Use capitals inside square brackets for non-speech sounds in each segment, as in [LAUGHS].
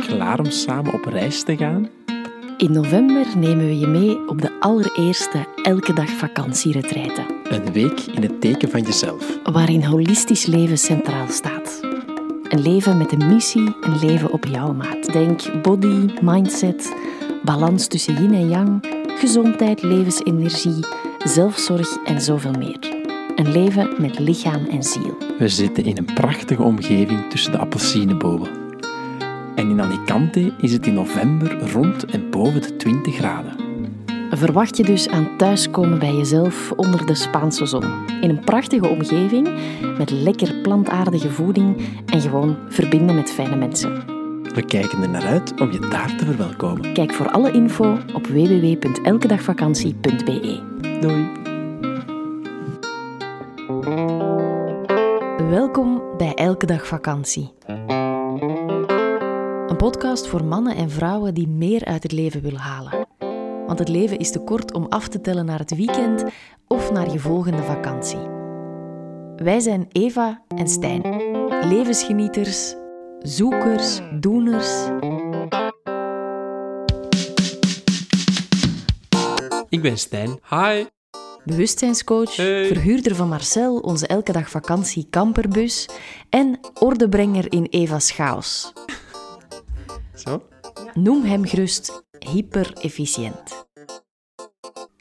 Klaar om samen op reis te gaan? In november nemen we je mee op de allereerste elke dag vakantieretraite. Een week in het teken van jezelf. Waarin holistisch leven centraal staat. Een leven met een missie, een leven op jouw maat. Denk body, mindset, balans tussen yin en yang, gezondheid, levensenergie, zelfzorg en zoveel meer. Een leven met lichaam en ziel. We zitten in een prachtige omgeving tussen de appelsienenbomen. En in Alicante is het in november rond en boven de 20 graden. Verwacht je dus aan thuiskomen bij jezelf onder de Spaanse zon. In een prachtige omgeving met lekker plantaardige voeding en gewoon verbinden met fijne mensen. We kijken er naar uit om je daar te verwelkomen. Kijk voor alle info op www.elkedagvakantie.be. Doei. Welkom bij Elke Dag Vakantie. Een podcast voor mannen en vrouwen die meer uit het leven willen halen. Want het leven is te kort om af te tellen naar het weekend of naar je volgende vakantie. Wij zijn Eva en Stijn, levensgenieters, zoekers, doeners. Ik ben Stijn. Hi. bewustzijnscoach, Hey. verhuurder van Marcel, onze elke dag vakantie camperbus en ordebrenger in Eva's chaos. Zo? Noem hem gerust hyper-efficiënt.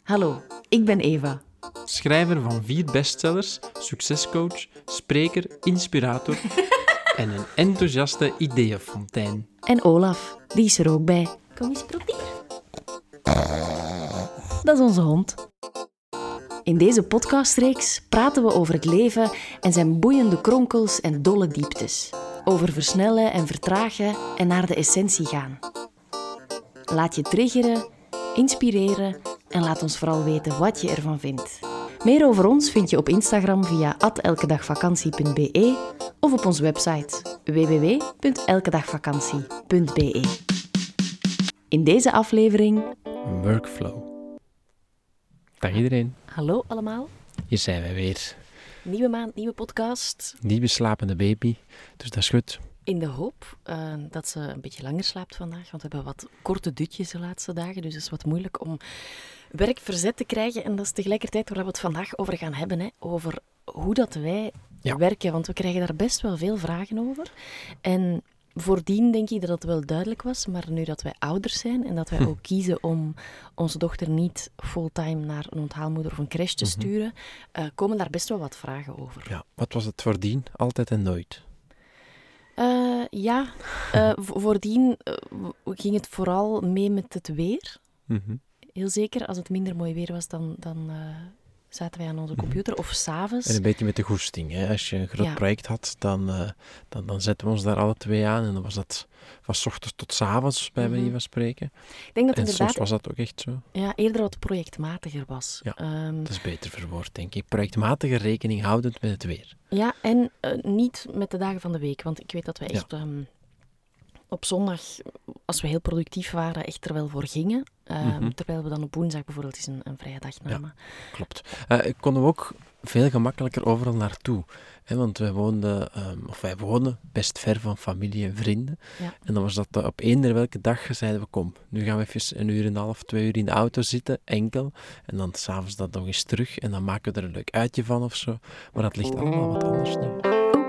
Hallo, ik ben Eva. Schrijver van vier bestsellers, succescoach, spreker, inspirator [LAUGHS] en een enthousiaste ideeënfontein. En Olaf, die is er ook bij. Kom eens proberen. Dat is onze hond. In deze podcastreeks praten we over het leven en zijn boeiende kronkels en dolle dieptes. Over versnellen en vertragen en naar de essentie gaan. Laat je triggeren, inspireren en laat ons vooral weten wat je ervan vindt. Meer over ons vind je op Instagram via elkedagvakantie.be of op onze website www.elkedagvakantie.be. In deze aflevering, Workflow. Dag iedereen. hallo allemaal, Hier zijn wij weer. Nieuwe maand, nieuwe podcast. Nieuwe slapende baby. Dus dat is goed. In de hoop eh, dat ze een beetje langer slaapt vandaag, want we hebben wat korte dutjes de laatste dagen, dus het is wat moeilijk om werk verzet te krijgen. En dat is tegelijkertijd waar we het vandaag over gaan hebben, hè, over hoe dat wij Ja. werken, want we krijgen daar best wel veel vragen over. En voordien denk ik dat het wel duidelijk was, maar nu dat wij ouders zijn en dat wij ook kiezen om onze dochter niet fulltime naar een onthaalmoeder of een crash te sturen, eh, komen daar best wel wat vragen over. Ja, wat was het voordien? Altijd en nooit. Eh, ja, [LAUGHS] vo- voordien ging het vooral mee met het weer. Mhm. Heel zeker, als het minder mooi weer was, dan, dan zaten wij aan onze computer. Of s'avonds. En een beetje met de goesting. Hè? Als je een groot Ja. project had, dan, eh, dan, dan zetten we ons daar alle twee aan. En dan was dat van ochtends tot 's avonds, bij manier Mhm. van spreken. Ik denk dat En het soms inderdaad was dat ook echt zo. ja, eerder wat projectmatiger was. Ja. Ehm, Dat is beter verwoord, denk ik. Projectmatige rekening houdend met het weer. ja, en eh, niet met de dagen van de week. Want ik weet dat wij echt ehm, op zondag, als we heel productief waren, echt er wel voor gingen. Ehm, Mhm. Terwijl we dan op woensdag bijvoorbeeld eens een, een vrije dag namen. Klopt. Eh ik kon ook veel gemakkelijker overal naartoe. Hè, want wij woonden, ehm, of wij wonen best ver van familie en vrienden. Ja. En dan was dat eh, op eender welke dag zeiden we, kom, nu gaan we even een uur en een half, twee uur in de auto zitten, enkel. En dan s'avonds dat nog eens terug en dan maken we er een leuk uitje van of zo. Maar dat ligt allemaal wat anders nu.